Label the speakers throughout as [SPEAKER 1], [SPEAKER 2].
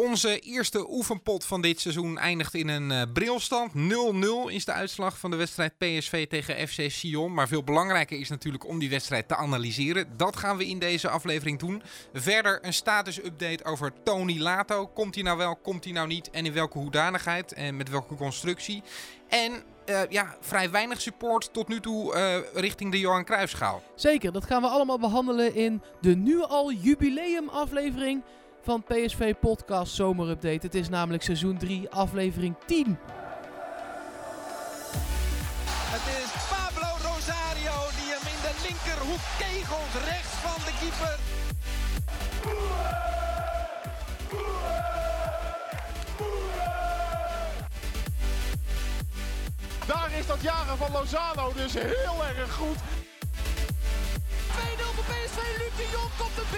[SPEAKER 1] Onze eerste oefenpot van dit seizoen eindigt in een uh, brilstand. 0-0 is de uitslag van de wedstrijd PSV tegen FC Sion. Maar veel belangrijker is natuurlijk om die wedstrijd te analyseren. Dat gaan we in deze aflevering doen. Verder een status-update over Tony Lato. Komt hij nou wel, komt hij nou niet? En in welke hoedanigheid en met welke constructie? En uh, ja, vrij weinig support tot nu toe uh, richting de Johan Cruijffschaal.
[SPEAKER 2] Zeker, dat gaan we allemaal behandelen in de nu al jubileumaflevering van PSV Podcast Zomerupdate. Het is namelijk seizoen 3, aflevering 10.
[SPEAKER 3] Het is Pablo Rosario die hem in de linkerhoek kegelt, rechts van de keeper.
[SPEAKER 4] Daar is dat jaren van Lozano dus heel erg goed. 2-0
[SPEAKER 3] voor PSV. Luc de Jong komt er de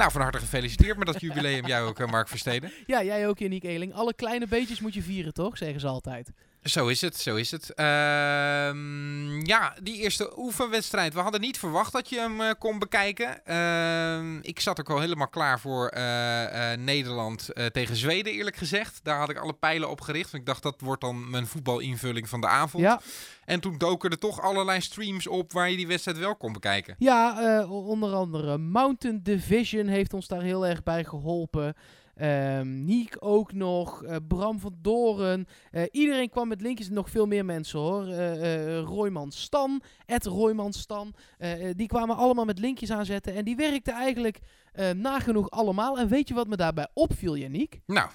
[SPEAKER 1] Nou, van harte gefeliciteerd met dat jubileum. jij ook, eh, Mark Versteden.
[SPEAKER 2] Ja, jij ook, Yannick Eling. Alle kleine beetjes moet je vieren, toch? Zeggen ze altijd.
[SPEAKER 1] Zo is het, zo is het. Ehm, ja, die eerste oefenwedstrijd. We hadden niet verwacht dat je hem uh, kon bekijken. Ehm, ik zat ook al helemaal klaar voor eh, Nederland tegen Zweden, eerlijk gezegd. Daar had ik alle pijlen op gericht. Want ik dacht, dat wordt dan mijn voetbalinvulling van de avond. Ja. En toen doken er toch allerlei streams op waar je die wedstrijd wel kon bekijken.
[SPEAKER 2] Ja, onder andere Mountain Division heeft ons daar heel erg bij geholpen. Um, Niek ook nog, uh, Bram van Doren. Uh, iedereen kwam met linkjes, nog veel meer mensen hoor. Uh, Royman Stan, Ed Royman Stan. die kwamen allemaal met linkjes aanzetten. En die werkten eigenlijk nagenoeg allemaal. En weet je wat me daarbij opviel, Janiek?
[SPEAKER 1] Nou.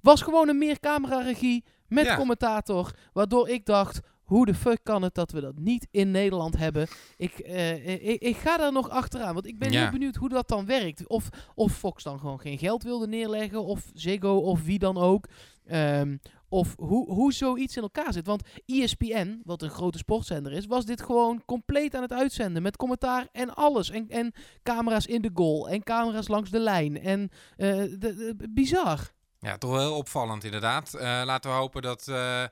[SPEAKER 2] Was gewoon een meer camera regie met commentator. Waardoor ik dacht, hoe de fuck kan het dat we dat niet in Nederland hebben? Ik, uh, ik, ik, ga daar nog achteraan, want ik ben heel benieuwd hoe dat dan werkt. Of, of Fox dan gewoon geen geld wilde neerleggen, of Ziggo, of wie dan ook. Um, of hoe, hoe zoiets in elkaar zit. Want ESPN, wat een grote sportzender is, was dit gewoon compleet aan het uitzenden. Met commentaar en alles. En, en camera's in de goal. En camera's langs de lijn. En uh, de, de, bizar.
[SPEAKER 1] Ja, toch wel opvallend inderdaad. Uh, laten we hopen dat uh,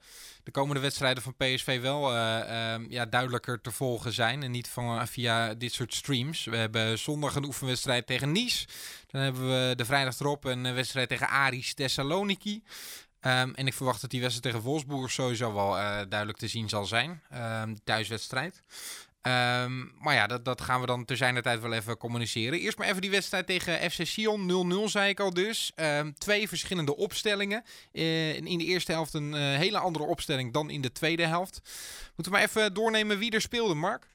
[SPEAKER 1] de komende wedstrijden van PSV wel uh, ja, duidelijker te volgen zijn. En niet van, via dit soort streams. We hebben zondag een oefenwedstrijd tegen Nice. Dan hebben we de vrijdag erop een wedstrijd tegen Aris Thessaloniki. Um, en ik verwacht dat die wedstrijd tegen Wolfsburg sowieso wel duidelijk te zien zal zijn. Um, thuiswedstrijd. Um, maar ja, dat, dat gaan we dan ter zijner tijd wel even communiceren. Eerst maar even die wedstrijd tegen FC Sion. 0-0 zei ik al dus. Um, twee verschillende opstellingen. Uh, in de eerste helft een uh, hele andere opstelling dan in de tweede helft. Moeten we maar even doornemen wie er speelde, Mark?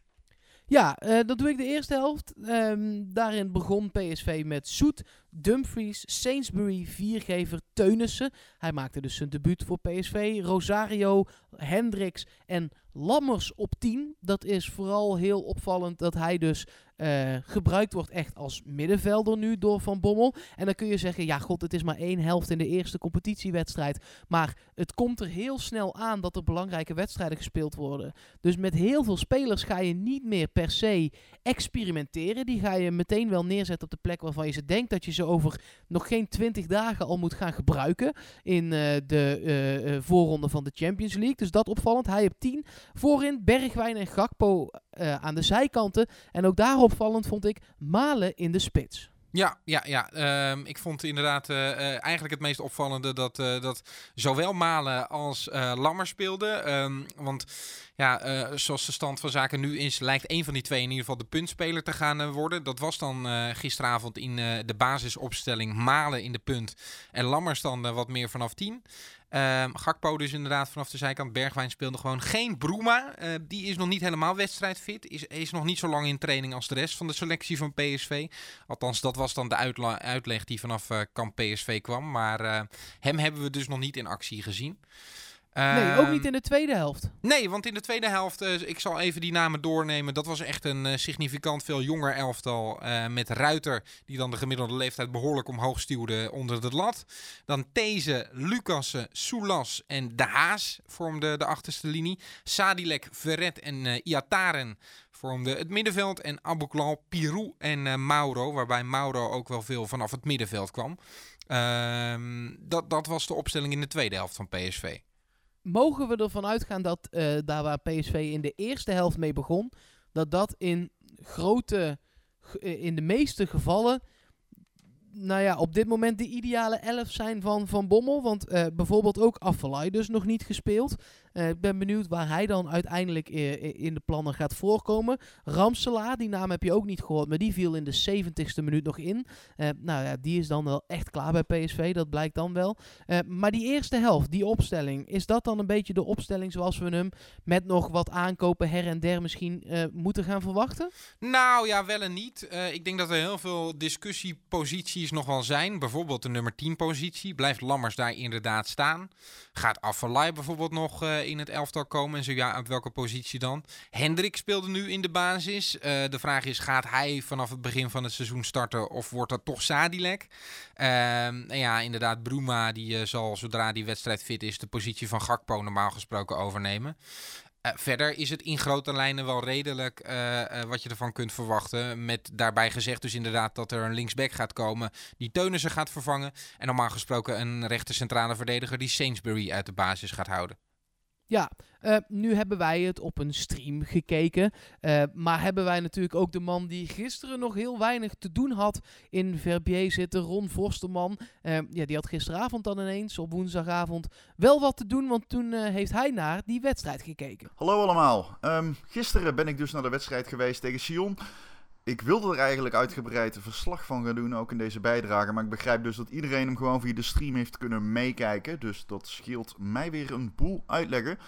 [SPEAKER 2] Ja, uh, dat doe ik de eerste helft. Um, daarin begon PSV met Soet, Dumfries, Sainsbury, Viergever, Teunissen. Hij maakte dus zijn debuut voor PSV. Rosario, Hendricks en Lammers op 10. Dat is vooral heel opvallend dat hij dus uh, gebruikt wordt echt als middenvelder nu door Van Bommel. En dan kun je zeggen, ja god, het is maar één helft in de eerste competitiewedstrijd. Maar het komt er heel snel aan dat er belangrijke wedstrijden gespeeld worden. Dus met heel veel spelers ga je niet meer per se experimenteren. Die ga je meteen wel neerzetten op de plek waarvan je ze denkt dat je ze over nog geen 20 dagen al moet gaan gebruiken. In uh, de uh, voorronde van de Champions League. Dus dat opvallend. Hij heeft 10. Voorin Bergwijn en Gakpo aan de zijkanten. En ook daarop opvallend vond ik Malen in de spits.
[SPEAKER 1] Ja, ja, ja. Ehm, ik vond inderdaad uh, eigenlijk het meest opvallende dat, dat zowel Malen als Lammer speelden. Um, want ja, zoals de stand van zaken nu is, lijkt een van die twee in ieder geval de puntspeler te gaan worden. Dat was dan gisteravond in de basisopstelling Malen in de punt en Lammers dan wat meer vanaf 10. Um, Gakpo dus inderdaad vanaf de zijkant. Bergwijn speelde gewoon geen Broema. Uh, die is nog niet helemaal wedstrijdfit. Is, is nog niet zo lang in training als de rest van de selectie van PSV. Althans, dat was dan de uitleg die vanaf uh, kamp PSV kwam. Maar uh, hem hebben we dus nog niet in actie gezien.
[SPEAKER 2] Nee, ook niet ehm, in de tweede helft.
[SPEAKER 1] Nee, want in de tweede helft, uh, ik zal even die namen doornemen. Dat was echt een uh, significant veel jonger elftal. Uh, met Ruiter, die dan de gemiddelde leeftijd behoorlijk omhoog stuwde onder de lat. Dan These, Lucassen, Soulas en De Haas vormden de achterste linie. Sadilek, Verret en Iataren vormden het middenveld. En Abouklal, Pirou en Mauro, waarbij Mauro ook wel veel vanaf het middenveld kwam. Ehm, dat, dat was de opstelling in de tweede helft van PSV.
[SPEAKER 2] Mogen we ervan uitgaan dat eh, daar waar PSV in de eerste helft mee begon, dat dat in grote, eh, in de meeste gevallen, nou ja, op dit moment de ideale elf zijn van Van Bommel. Want eh, bijvoorbeeld ook Affelay dus nog niet gespeeld. Eh, ik ben benieuwd waar hij dan uiteindelijk eh, in de plannen gaat voorkomen. Ramselaar, die naam heb je ook niet gehoord, maar die viel in de 70ste minuut nog in. Eh, nou ja, die is dan wel echt klaar bij PSV, dat blijkt dan wel. Maar die eerste helft, die opstelling, is dat dan een beetje de opstelling zoals we hem met nog wat aankopen her en der misschien moeten gaan verwachten?
[SPEAKER 1] Nou ja, wel en niet. Ik denk dat er heel veel discussieposities nog wel zijn. Bijvoorbeeld de nummer 10 positie. Blijft Lammers daar inderdaad staan? Gaat Affelay bijvoorbeeld nog in het elftal komen? En zo ja, op welke positie dan? Hendrik speelde nu in de basis. Eh, de vraag is, gaat hij vanaf het begin van het seizoen starten of wordt dat toch Sadilek? En ja, inderdaad, Bruma die eh, zal zodra die wedstrijd fit is de positie van Gakpo normaal gesproken overnemen. Eh, verder is het in grote lijnen wel redelijk wat je ervan kunt verwachten. Met daarbij gezegd dus inderdaad dat er een linksback gaat komen die Teunissen gaat vervangen. En normaal gesproken een rechter centrale verdediger die Sainsbury uit de basis gaat houden.
[SPEAKER 2] Ja, eh, nu hebben wij het op een stream gekeken. eh, maar hebben wij natuurlijk ook de man die gisteren nog heel weinig te doen had in Verbier zitten, Ron Forsterman. Eh, ja, die had gisteravond dan ineens op woensdagavond wel wat te doen, want toen heeft hij naar die wedstrijd gekeken.
[SPEAKER 5] Hallo allemaal. Ehm, gisteren ben ik dus naar de wedstrijd geweest tegen Sion. Ik wilde er eigenlijk uitgebreid verslag van gaan doen, ook in deze bijdrage. Maar ik begrijp dus dat iedereen hem gewoon via de stream heeft kunnen meekijken. Dus dat scheelt mij weer een boel uitleggen.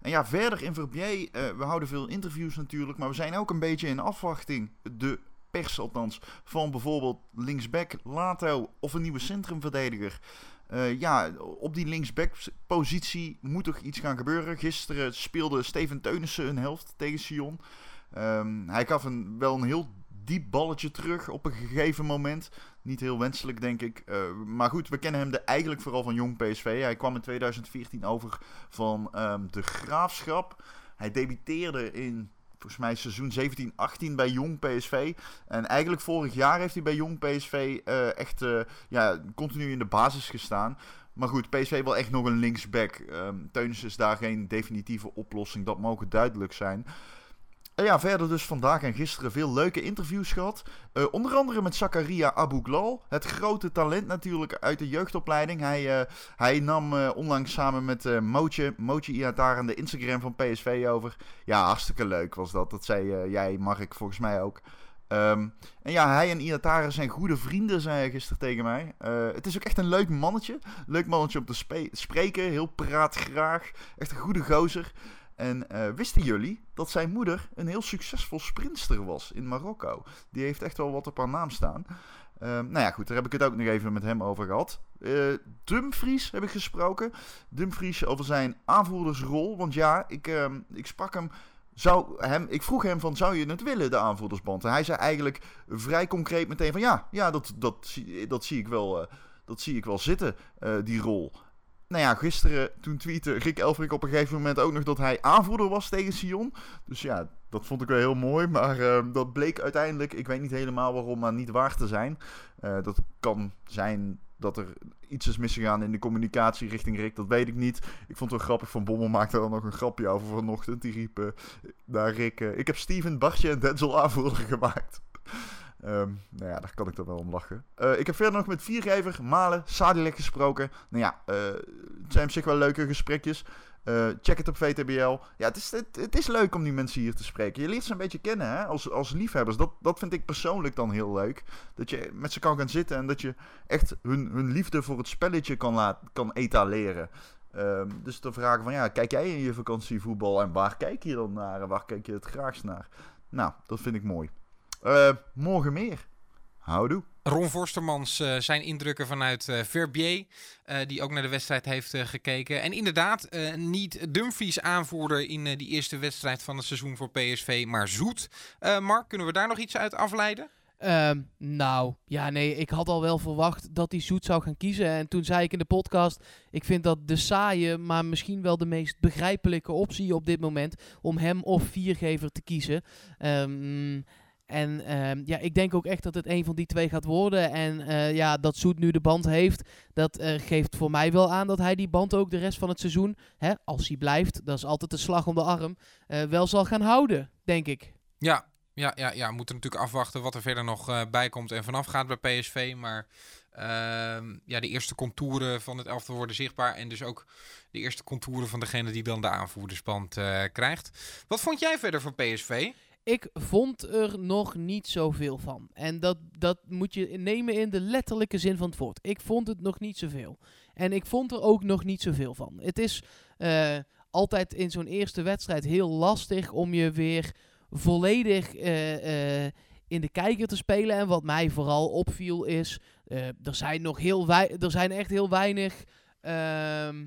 [SPEAKER 5] En ja, verder in Verbier, eh, we houden veel interviews natuurlijk. Maar we zijn ook een beetje in afwachting, de pers althans, van bijvoorbeeld linksback Lato of een nieuwe centrumverdediger. Eh, ja, op die linksback-positie moet toch iets gaan gebeuren. Gisteren speelde Steven Teunissen een helft tegen Sion. Ehm, hij gaf een, wel een heel diep balletje terug op een gegeven moment. Niet heel wenselijk, denk ik. Eh, maar goed, we kennen hem de, eigenlijk vooral van Jong PSV. Hij kwam in 2014 over van ehm, de Graafschap. Hij debuteerde in volgens mij seizoen 17-18 bij Jong PSV. En eigenlijk vorig jaar heeft hij bij Jong PSV eh, echt eh, ja, continu in de basis gestaan. Maar goed, PSV wil echt nog een linksback. Um, is daar geen definitieve oplossing, dat mogen duidelijk zijn. En ja, verder dus vandaag en gisteren veel leuke interviews gehad. Uh, onder andere met Zakaria Abouglal. Het grote talent natuurlijk uit de jeugdopleiding. Hij, uh, hij nam onlangs samen met uh, Mootje, Iataren de Instagram van PSV over. Ja, hartstikke leuk was dat. Dat zei jij, Mark, volgens mij ook. Um, en ja, hij en Iataren zijn goede vrienden, zei hij gisteren tegen mij. Het is ook echt een leuk mannetje. Leuk mannetje om te spreken. Heel praatgraag. Echt een goede gozer. En uh, wisten jullie dat zijn moeder een heel succesvol sprinster was in Marokko? Die heeft echt wel wat op haar naam staan. Uh, nou ja, goed, daar heb ik het ook nog even met hem over gehad. Uh, Dumfries heb ik gesproken. Dumfries over zijn aanvoerdersrol. Want ja, ik, ehm, ik sprak hem zou hem, ik vroeg hem van, zou je het willen, de aanvoerdersband? En hij zei eigenlijk vrij concreet meteen van, ja, ja dat, dat, dat, zie, ik wel, uh, dat zie ik wel zitten, die rol. Nou ja, gisteren toen tweette Rick Elfrink op een gegeven moment ook nog dat hij aanvoerder was tegen Sion. Dus ja, dat vond ik wel heel mooi. Maar uh, dat bleek uiteindelijk, ik weet niet helemaal waarom, maar niet waar te zijn. Uh, dat kan zijn dat er iets is misgegaan in de communicatie richting Rick, dat weet ik niet. Ik vond het wel grappig, Van Bommel maakte er nog een grapje over vanochtend. Die riep uh, naar Rick, ik heb Steven, Bartje en Denzel aanvoerder gemaakt. Um, nou ja, daar kan ik dan wel om lachen. Uh, ik heb verder nog met Viergever, Malen, Sadilek gesproken. Nou ja, uh, het zijn op zich wel leuke gesprekjes. Uh, check het op VTBL. Ja, het is, het, is leuk om die mensen hier te spreken. Je leert ze een beetje kennen hè? Als, als liefhebbers. Dat, dat vind ik persoonlijk dan heel leuk. Dat je met ze kan gaan zitten en dat je echt hun, hun liefde voor het spelletje kan, laat, kan etaleren. Um, dus te vragen van ja, kijk jij in je vakantie voetbal en waar kijk je dan naar en waar kijk je het graagst naar? Nou, dat vind ik mooi. Uh, morgen meer. Houdoe.
[SPEAKER 1] Ron Forstermans uh, zijn indrukken vanuit uh, Verbier, uh, die ook naar de wedstrijd heeft gekeken. En inderdaad, niet Dumfries aanvoerder in die eerste wedstrijd van het seizoen voor PSV, maar Zoet. Mark, kunnen we daar nog iets uit afleiden?
[SPEAKER 2] Um, nou, ja, nee, ik had al wel verwacht dat hij Zoet zou gaan kiezen. En toen zei ik in de podcast, ik vind dat de saaie, maar misschien wel de meest begrijpelijke optie op dit moment om hem of viergever te kiezen. Um, En ehm, ja, ik denk ook echt dat het een van die twee gaat worden. En eh, ja, dat Zoet nu de band heeft, dat eh, geeft voor mij wel aan dat hij die band ook de rest van het seizoen, hè, als hij blijft, dat is altijd een slag om de arm, eh, wel zal gaan houden, denk ik.
[SPEAKER 1] Ja, ja, ja, ja. We moeten natuurlijk afwachten wat er verder nog bij komt en vanaf gaat bij PSV. Maar ehm, ja, de eerste contouren van het elftal worden zichtbaar. En dus ook de eerste contouren van degene die dan de aanvoerdersband krijgt. Wat vond jij verder van PSV?
[SPEAKER 2] Ik vond er nog niet zoveel van. En dat, dat moet je nemen in de letterlijke zin van het woord. Ik vond het nog niet zoveel. En ik vond er ook nog niet zoveel van. Het is eh, altijd in zo'n eerste wedstrijd heel lastig om je weer volledig eh, eh, in de kijker te spelen. En wat mij vooral opviel is, er zijn nog heel er zijn echt heel weinig ehm,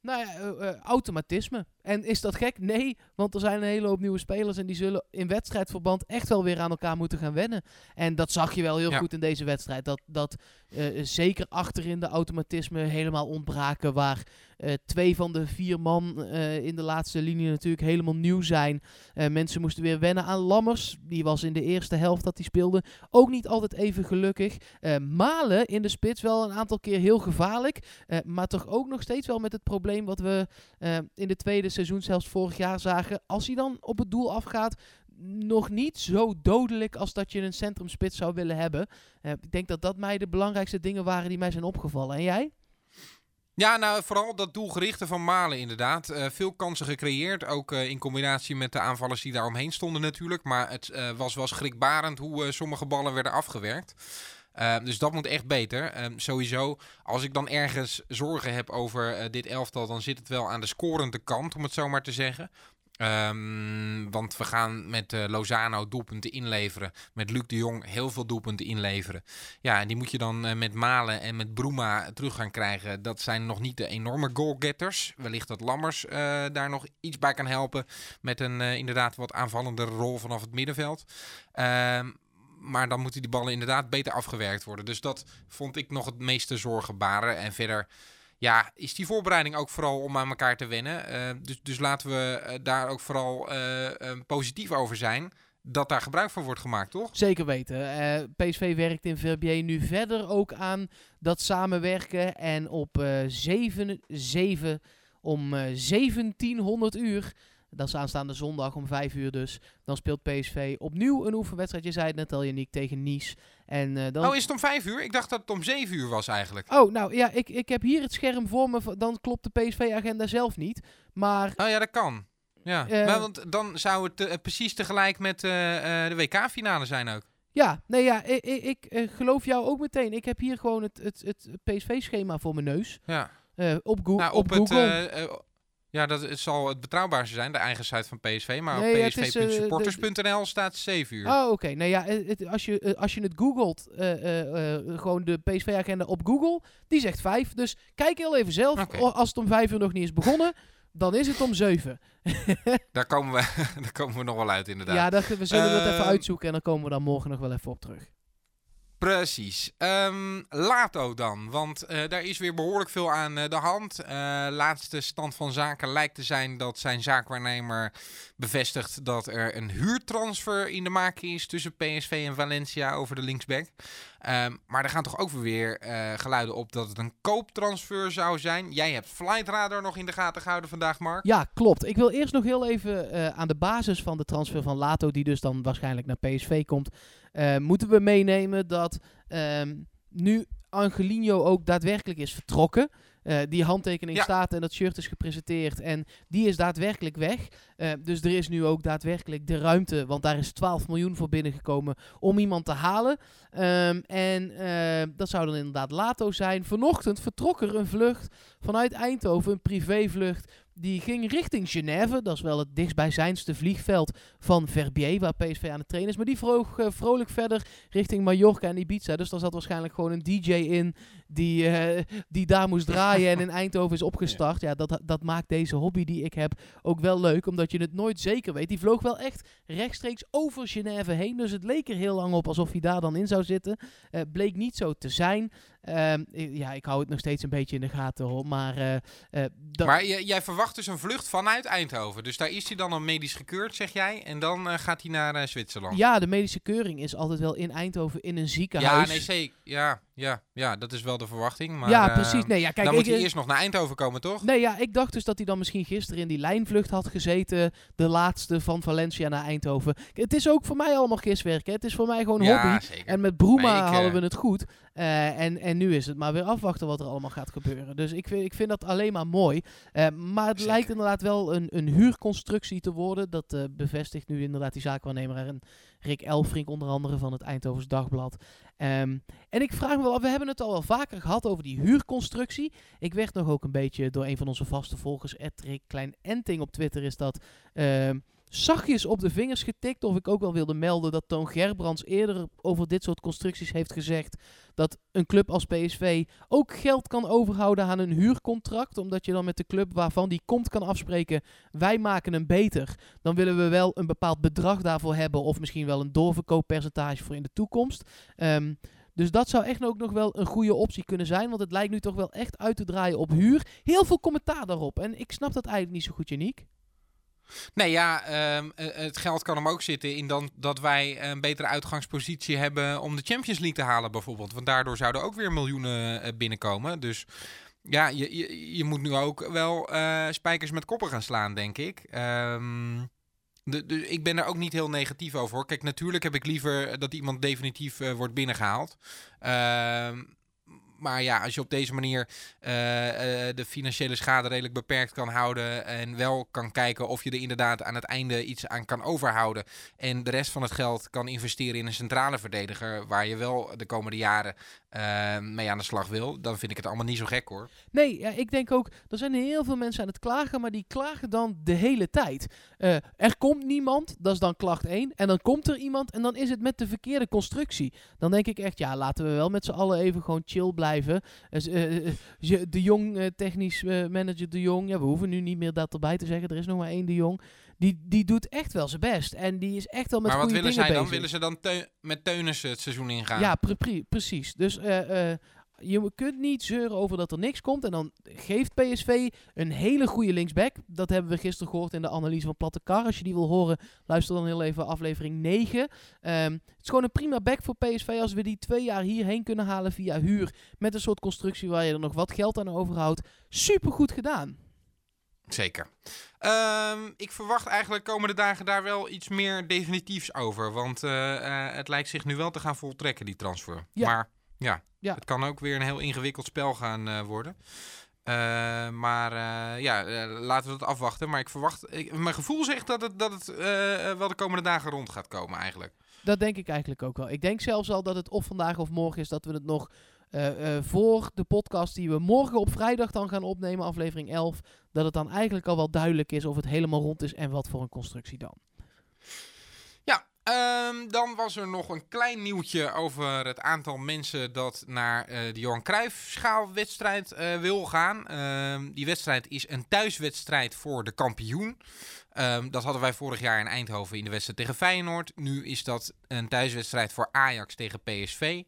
[SPEAKER 2] nou ja, eh, eh, automatisme. En is dat gek? Nee, want er zijn een hele hoop nieuwe spelers en die zullen in wedstrijdverband echt wel weer aan elkaar moeten gaan wennen. En dat zag je wel heel
[SPEAKER 1] Ja.
[SPEAKER 2] goed in deze wedstrijd. Dat, dat eh, zeker achterin de automatisme helemaal ontbraken. Waar eh, twee van de vier man eh, in de laatste linie natuurlijk helemaal nieuw zijn. Eh, mensen moesten weer wennen aan Lammers. Die was in de eerste helft dat hij speelde ook niet altijd even gelukkig. Eh, Malen in de spits wel een aantal keer heel gevaarlijk. eh, maar toch ook nog steeds wel met het probleem wat we eh, in de tweede seizoen zelfs vorig jaar zagen. Als hij dan op het doel afgaat, nog niet zo dodelijk als dat je een centrumspits zou willen hebben. Eh, ik denk dat dat mij de belangrijkste dingen waren die mij zijn opgevallen. En jij?
[SPEAKER 1] Ja, nou vooral dat doelgerichte van Malen inderdaad. Eh, veel kansen gecreëerd, ook eh, in combinatie met de aanvallers die daar omheen stonden natuurlijk. Maar het was wel schrikbarend hoe sommige ballen werden afgewerkt. Eh, dus dat moet echt beter. Ehm, sowieso, als ik dan ergens zorgen heb over eh, dit elftal, dan zit het wel aan de scorende kant, om het zo maar te zeggen. Ehm, want we gaan met eh, Lozano doelpunten inleveren. Met Luc de Jong heel veel doelpunten inleveren. Ja, en die moet je dan eh, met Malen en met Bruma terug gaan krijgen. Dat zijn nog niet de enorme goalgetters. Wellicht dat Lammers daar nog iets bij kan helpen. Met een inderdaad wat aanvallende rol vanaf het middenveld. Ehm, maar dan moeten die ballen inderdaad beter afgewerkt worden. Dus dat vond ik nog het meeste zorgenbare. En verder ja, is die voorbereiding ook vooral om aan elkaar te wennen. Eh, dus, dus laten we eh, daar ook vooral eh, positief over zijn. Dat daar gebruik van wordt gemaakt, toch?
[SPEAKER 2] Zeker weten. PSV werkt in Verbier nu verder ook aan dat samenwerken. En op eh 7, 7 om eh 1700 uur, dat is aanstaande zondag om 5 uur dus, dan speelt PSV opnieuw een oefenwedstrijd. Je zei het net al, Yannick, tegen Nice. En, eh, dan...
[SPEAKER 1] Oh, is het om vijf uur? Ik dacht dat het om zeven uur was eigenlijk.
[SPEAKER 2] Oh, nou ja, ik, ik heb hier het scherm voor me. Dan klopt de PSV-agenda zelf niet. Maar
[SPEAKER 1] Oh ja, dat kan. Ja,
[SPEAKER 2] Eh,
[SPEAKER 1] maar want dan zou het eh, precies tegelijk met de WK-finale zijn ook.
[SPEAKER 2] ja, nee ja, ik, ik, ik, geloof jou ook meteen. Ik heb hier gewoon het, het, het PSV-schema voor mijn neus.
[SPEAKER 1] Ja,
[SPEAKER 2] op,
[SPEAKER 1] nou,
[SPEAKER 2] op,
[SPEAKER 1] op, het,
[SPEAKER 2] Google.
[SPEAKER 1] Ja, dat het zal het betrouwbaarste zijn, de eigen site van PSV. Maar
[SPEAKER 2] Nee,
[SPEAKER 1] op
[SPEAKER 2] eh,
[SPEAKER 1] psv.supporters.nl staat 7 uur.
[SPEAKER 2] Oh, oké. Nou ja, het, als, je, eh, als je het googelt, eh, gewoon de PSV-agenda op Google, die zegt 5. Dus kijk heel even zelf. Als het om 5 uur nog niet is begonnen, dan is het om 7.
[SPEAKER 1] Daar, komen we, daar komen we nog wel uit, inderdaad.
[SPEAKER 2] Ja, dat, we zullen dat even
[SPEAKER 1] Ehm,
[SPEAKER 2] uitzoeken en dan komen we daar morgen nog wel even op terug.
[SPEAKER 1] Precies. Ehm, Lato dan, want eh, daar is weer behoorlijk veel aan eh, de hand. Eh, laatste stand van zaken lijkt te zijn dat zijn zaakwaarnemer bevestigt dat er een huurtransfer in de maak is tussen PSV en Valencia over de linksback. Ehm, maar er gaan toch ook weer eh, geluiden op dat het een kooptransfer zou zijn. Jij hebt Flightradar nog in de gaten gehouden vandaag, Mark.
[SPEAKER 2] Ja, klopt. Ik wil eerst nog heel even eh, aan de basis van de transfer van Lato, die dus dan waarschijnlijk naar PSV komt, eh, moeten we meenemen dat ehm, nu Angelino ook daadwerkelijk is vertrokken. Die handtekening
[SPEAKER 1] Ja.
[SPEAKER 2] staat en dat shirt is gepresenteerd en die is daadwerkelijk weg. Eh, dus er is nu ook daadwerkelijk de ruimte, want daar is 12 miljoen voor binnengekomen om iemand te halen. Ehm, en eh, dat zou dan inderdaad Lato zijn. Vanochtend vertrok er een vlucht vanuit Eindhoven, een privévlucht. Die ging richting Genève. Dat is wel het dichtstbijzijnste vliegveld van Verbier, waar PSV aan het trainen is. Maar die vloog eh, vrolijk verder richting Mallorca en Ibiza. Dus daar zat waarschijnlijk gewoon een DJ in die, die daar moest draaien en in Eindhoven is opgestart. Ja, dat, dat maakt deze hobby die ik heb ook wel leuk, omdat je het nooit zeker weet. Die vloog wel echt rechtstreeks over Genève heen. Dus het leek er heel lang op alsof hij daar dan in zou zitten. Eh, bleek niet zo te zijn. Ehm, ja, ik hou het nog steeds een beetje in de gaten hoor. Maar, eh, eh, dat,
[SPEAKER 1] Maar jij verwacht dus een vlucht vanuit Eindhoven. Dus daar is hij dan al medisch gekeurd, zeg jij. En dan eh, gaat hij naar Zwitserland.
[SPEAKER 2] ja, de medische keuring is altijd wel in Eindhoven in een
[SPEAKER 1] Ja,
[SPEAKER 2] ziekenhuis.
[SPEAKER 1] nee, zeker. Ja, ja, ja, dat is wel de verwachting. Maar,
[SPEAKER 2] ja,
[SPEAKER 1] eh,
[SPEAKER 2] precies. Nee, ja, kijk,
[SPEAKER 1] dan
[SPEAKER 2] ik,
[SPEAKER 1] moet hij eerst nog naar Eindhoven komen, toch?
[SPEAKER 2] Nee, ja, ik dacht dus dat hij dan misschien gisteren in die lijnvlucht had gezeten. De laatste van Valencia naar Eindhoven. Het is ook voor mij allemaal gistwerk. Hè. Het is voor mij gewoon
[SPEAKER 1] ja,
[SPEAKER 2] hobby.
[SPEAKER 1] zeker.
[SPEAKER 2] En met Broema hadden we het goed. Eh, en, en nu is het maar weer afwachten wat er allemaal gaat gebeuren. Dus ik vind, ik vind dat alleen maar mooi. Eh, maar het
[SPEAKER 1] Zeker.
[SPEAKER 2] lijkt inderdaad wel een, een huurconstructie te worden. Dat eh, bevestigt nu inderdaad die zaakwaarnemer en Rick Elfrink onder andere van het Eindhovens Dagblad. Ehm, en ik vraag me wel af, we hebben het al wel vaker gehad over die huurconstructie. Ik werd nog ook een beetje door een van onze vaste volgers, Rick Klein Enting op Twitter, is dat ehm, zachtjes op de vingers getikt. Of ik ook wel wilde melden dat Toon Gerbrands eerder over dit soort constructies heeft gezegd dat een club als PSV ook geld kan overhouden aan een huurcontract. Omdat je dan met de club waarvan die komt kan afspreken, wij maken hem beter. Dan willen we wel een bepaald bedrag daarvoor hebben of misschien wel een doorverkooppercentage voor in de toekomst. Ehm, dus dat zou echt ook nog wel een goede optie kunnen zijn. Want het lijkt nu toch wel echt uit te draaien op huur. Heel veel commentaar daarop. En ik snap dat eigenlijk niet zo goed, Janiek.
[SPEAKER 1] Nee, ja, ehm, eh, het geld kan hem ook zitten in dan, dat wij een betere uitgangspositie hebben om de Champions League te halen bijvoorbeeld. Want daardoor zouden ook weer miljoenen eh, binnenkomen. Dus ja, je, je, moet nu ook wel eh, spijkers met koppen gaan slaan, denk ik. Ehm, de, ik ben er ook niet heel negatief over hoor. Kijk, natuurlijk heb ik liever dat iemand definitief wordt binnengehaald. Ehm, maar ja, als je op deze manier eh, eh, de financiële schade redelijk beperkt kan houden. En wel kan kijken of je er inderdaad aan het einde iets aan kan overhouden. En de rest van het geld kan investeren in een centrale verdediger. Waar je wel de komende jaren eh, mee aan de slag wil. Dan vind ik het allemaal niet zo gek hoor.
[SPEAKER 2] Nee, ja, ik denk ook, er zijn heel veel mensen aan het klagen, maar die klagen dan de hele tijd. Er komt niemand, dat is dan klacht 1. En dan komt er iemand en dan is het met de verkeerde constructie. Dan denk ik echt, ja, laten we wel met z'n allen even gewoon chill blijven. Dus, eh, eh, je- de Jong, eh, technisch eh, manager De Jong, ja, we hoeven nu niet meer dat erbij te zeggen, er is nog maar één De Jong. Die, die doet echt wel zijn best. En die is echt wel met
[SPEAKER 1] maar wat
[SPEAKER 2] goede
[SPEAKER 1] willen
[SPEAKER 2] dingen
[SPEAKER 1] zij dan?
[SPEAKER 2] bezig.
[SPEAKER 1] Willen ze dan met Teunissen het seizoen ingaan?
[SPEAKER 2] Ja, pre- pre- precies. Dus eh, eh, je kunt niet zeuren over dat er niks komt. En dan geeft PSV een hele goede linksback. Dat hebben we gisteren gehoord in de analyse van Platte Kar. Als je die wil horen, luister dan heel even aflevering 9. Ehm, het is gewoon een prima back voor PSV als we die twee jaar hierheen kunnen halen via huur. Met een soort constructie waar je er nog wat geld aan overhoudt. Super goed gedaan.
[SPEAKER 1] Zeker. Ehm, ik verwacht eigenlijk komende dagen daar wel iets meer definitiefs over. Want eh, eh, het lijkt zich nu wel te gaan voltrekken, die transfer.
[SPEAKER 2] Ja.
[SPEAKER 1] Maar ja,
[SPEAKER 2] Ja.
[SPEAKER 1] het kan ook weer een heel ingewikkeld spel gaan eh, worden. Eh, maar eh, ja, laten we het afwachten. Maar ik verwacht, ik, mijn gevoel zegt dat het, dat het wel de komende dagen rond gaat komen eigenlijk.
[SPEAKER 2] Dat denk ik eigenlijk ook wel. Ik denk zelfs al dat het of vandaag of morgen is dat we het nog voor de podcast die we morgen op vrijdag dan gaan opnemen, aflevering 11, dat het dan eigenlijk al wel duidelijk is of het helemaal rond is en wat voor een constructie dan.
[SPEAKER 1] Ehm, dan was er nog een klein nieuwtje over het aantal mensen dat naar eh, de Johan Cruijff schaalwedstrijd eh, wil gaan. Ehm, die wedstrijd is een thuiswedstrijd voor de kampioen. Ehm, dat hadden wij vorig jaar in Eindhoven in de wedstrijd tegen Feyenoord. Nu is dat een thuiswedstrijd voor Ajax tegen PSV.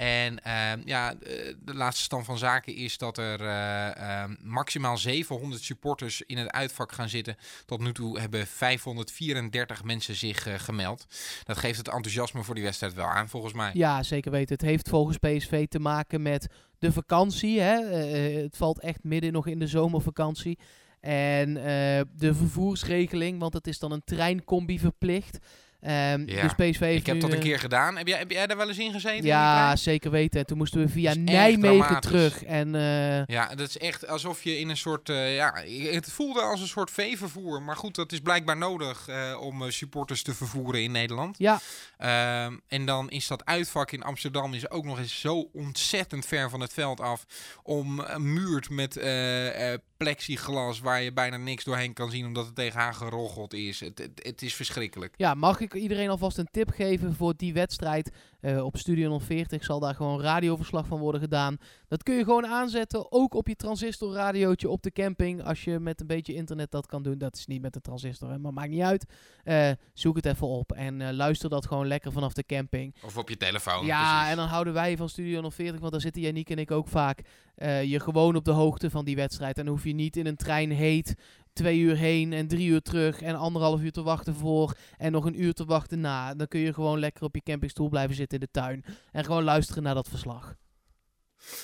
[SPEAKER 1] En ehm, ja, de, de laatste stand van zaken is dat er eh, ehm, maximaal 700 supporters in het uitvak gaan zitten. Tot nu toe hebben 534 mensen zich eh, gemeld. Dat geeft het enthousiasme voor die wedstrijd wel aan, volgens mij.
[SPEAKER 2] Ja, zeker weten. Het heeft volgens PSV te maken met de vakantie. Hè? Eh, eh, het valt echt midden nog in de zomervakantie. En eh, de vervoersregeling, want het is dan een treincombi verplicht. Ehm,
[SPEAKER 1] Ja,
[SPEAKER 2] Dus PSV heeft
[SPEAKER 1] Ik heb
[SPEAKER 2] nu,
[SPEAKER 1] dat een
[SPEAKER 2] eh,
[SPEAKER 1] keer gedaan. Heb jij, heb jij daar wel eens in gezeten?
[SPEAKER 2] Ja, zeker weten. En toen moesten we via Nijmegen terug. En eh,
[SPEAKER 1] Ja, dat is echt alsof je in een soort. eh, ja, het voelde als een soort veevervoer. Maar goed, dat is blijkbaar nodig om supporters te vervoeren in Nederland.
[SPEAKER 2] ja,
[SPEAKER 1] Ehm, en dan is dat uitvak in Amsterdam is ook nog eens zo ontzettend ver van het veld af. Ommuurd met plexiglas waar je bijna niks doorheen kan zien omdat het tegenaan geroggeld is. Het, het, het is verschrikkelijk.
[SPEAKER 2] ja, mag ik ik iedereen alvast een tip geven voor die wedstrijd. Eh, op Studio 040 zal daar gewoon radioverslag van worden gedaan. Dat kun je gewoon aanzetten, ook op je transistorradiootje op de camping. Als je met een beetje internet dat kan doen. Dat is niet met de transistor, hè, maar maakt niet uit. Eh, zoek het even op en eh, luister dat gewoon lekker vanaf de camping.
[SPEAKER 1] Of op je telefoon.
[SPEAKER 2] Ja,
[SPEAKER 1] precies.
[SPEAKER 2] en dan houden wij van Studio 040, want daar zitten Yannick en ik ook vaak, je gewoon op de hoogte van die wedstrijd. En dan hoef je niet in een trein heet twee uur heen en drie uur terug en anderhalf uur te wachten voor en nog een uur te wachten na. Dan kun je gewoon lekker op je campingstoel blijven zitten in de tuin en gewoon luisteren naar dat verslag.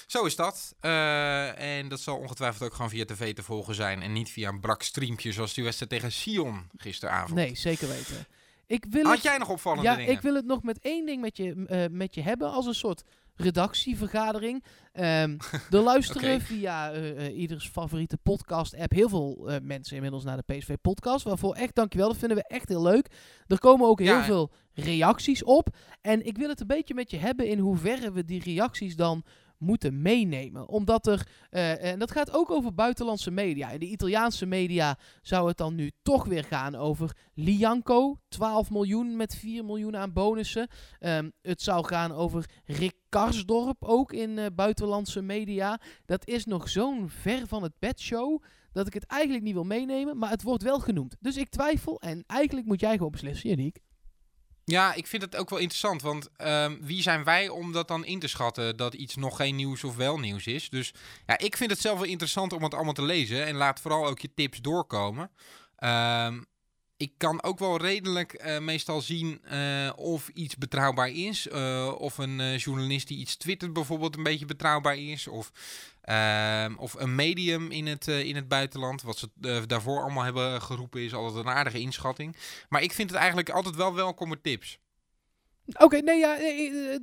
[SPEAKER 1] Zo is dat. Eh, en dat zal ongetwijfeld ook gewoon via tv te volgen zijn. En niet via een brak streampje zoals die wedstrijd tegen Sion gisteravond.
[SPEAKER 2] Nee, zeker weten. Ik wil
[SPEAKER 1] Had
[SPEAKER 2] het,
[SPEAKER 1] jij nog opvallende
[SPEAKER 2] ja,
[SPEAKER 1] dingen?
[SPEAKER 2] ik wil het nog met één ding met je, eh, met je hebben als een soort redactievergadering. Ehm er luisteren via eh, eh, ieders favoriete podcast-app heel veel eh, mensen inmiddels naar de PSV-podcast. Waarvoor echt dankjewel, dat vinden we echt heel leuk. Er komen ook heel
[SPEAKER 1] Ja.
[SPEAKER 2] veel reacties op. En ik wil het een beetje met je hebben in hoeverre we die reacties dan moeten meenemen. Omdat er, eh, en dat gaat ook over buitenlandse media. In de Italiaanse media zou het dan nu toch weer gaan over Lianco, 12 miljoen met 4 miljoen aan bonussen. Ehm, het zou gaan over Rick Karsdorp, ook in eh, buitenlandse media. Dat is nog zo'n ver van het bedshow dat ik het eigenlijk niet wil meenemen, maar het wordt wel genoemd. Dus ik twijfel en eigenlijk moet jij gewoon beslissen, Yannick.
[SPEAKER 1] Ja, ik vind het ook wel interessant. Want ehm, wie zijn wij om dat dan in te schatten dat iets nog geen nieuws of wel nieuws is? Dus ja, ik vind het zelf wel interessant om het allemaal te lezen. En laat vooral ook je tips doorkomen. Ehm, ik kan ook wel redelijk eh, meestal zien eh, of iets betrouwbaar is. eh, of een journalist die iets twittert bijvoorbeeld een beetje betrouwbaar is. Of, ehm, of een medium in het, in het buitenland. Wat ze daarvoor allemaal hebben geroepen is altijd een aardige inschatting. Maar ik vind het eigenlijk altijd wel welkome tips.
[SPEAKER 2] Oké, nee, ja,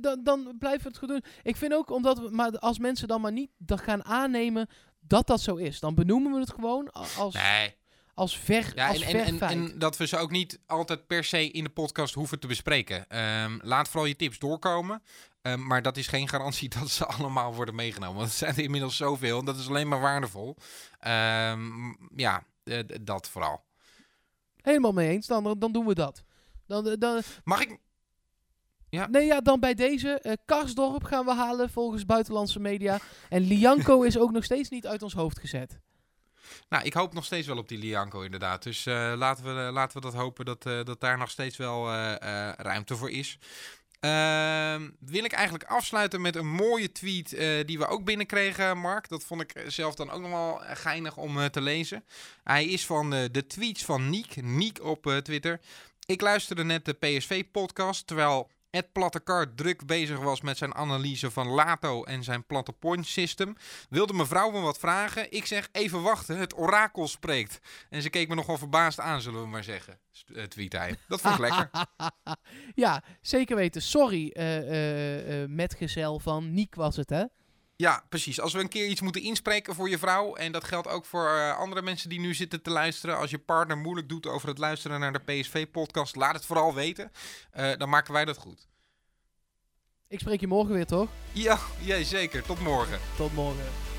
[SPEAKER 2] dan, dan blijven we het goed doen. Ik vind ook, omdat we, maar als mensen dan maar niet dat gaan aannemen dat dat zo is, dan benoemen we het gewoon als,
[SPEAKER 1] Nee.
[SPEAKER 2] Als ver,
[SPEAKER 1] Ja,
[SPEAKER 2] als
[SPEAKER 1] en, en, dat we ze ook niet altijd per se in de podcast hoeven te bespreken. Ehm, laat vooral je tips doorkomen. Ehm, maar dat is geen garantie dat ze allemaal worden meegenomen. Want het zijn er inmiddels zoveel. En dat is alleen maar waardevol. Ehm, ja, eh, dat vooral.
[SPEAKER 2] Helemaal mee eens, dan, dan doen we dat. Dan, dan,
[SPEAKER 1] Mag ik... Ja.
[SPEAKER 2] Nee, ja, dan bij deze. eh Karsdorp gaan we halen volgens buitenlandse media. En Lianco is ook nog steeds niet uit ons hoofd gezet.
[SPEAKER 1] Nou, ik hoop nog steeds wel op die Lianco inderdaad. Dus eh, laten, we, laten we dat hopen dat, eh, dat daar nog steeds wel eh, ruimte voor is. Ehm, wil ik eigenlijk afsluiten met een mooie tweet die we ook binnenkregen, Mark. Dat vond ik zelf dan ook nog wel geinig om te lezen. Hij is van de tweets van Niek, Niek op Twitter. Ik luisterde net de PSV-podcast, terwijl Ed Plattekart druk bezig was met zijn analyse van Lato en zijn platte point system. Wilde mevrouw me wat vragen? Ik zeg even wachten, het orakel spreekt. En ze keek me nogal verbaasd aan, zullen we maar zeggen. eh, Tweet hij. Dat vond ik lekker.
[SPEAKER 2] ja, zeker weten. Sorry, eh, eh, metgezel van Niek was het, hè?
[SPEAKER 1] Ja, precies. Als we een keer iets moeten inspreken voor je vrouw, en dat geldt ook voor eh, andere mensen die nu zitten te luisteren. Als je partner moeilijk doet over het luisteren naar de PSV-podcast, laat het vooral weten. Eh, dan maken wij dat goed.
[SPEAKER 2] Ik spreek je morgen weer, toch?
[SPEAKER 1] Ja, jij zeker. Tot morgen.
[SPEAKER 2] Tot morgen.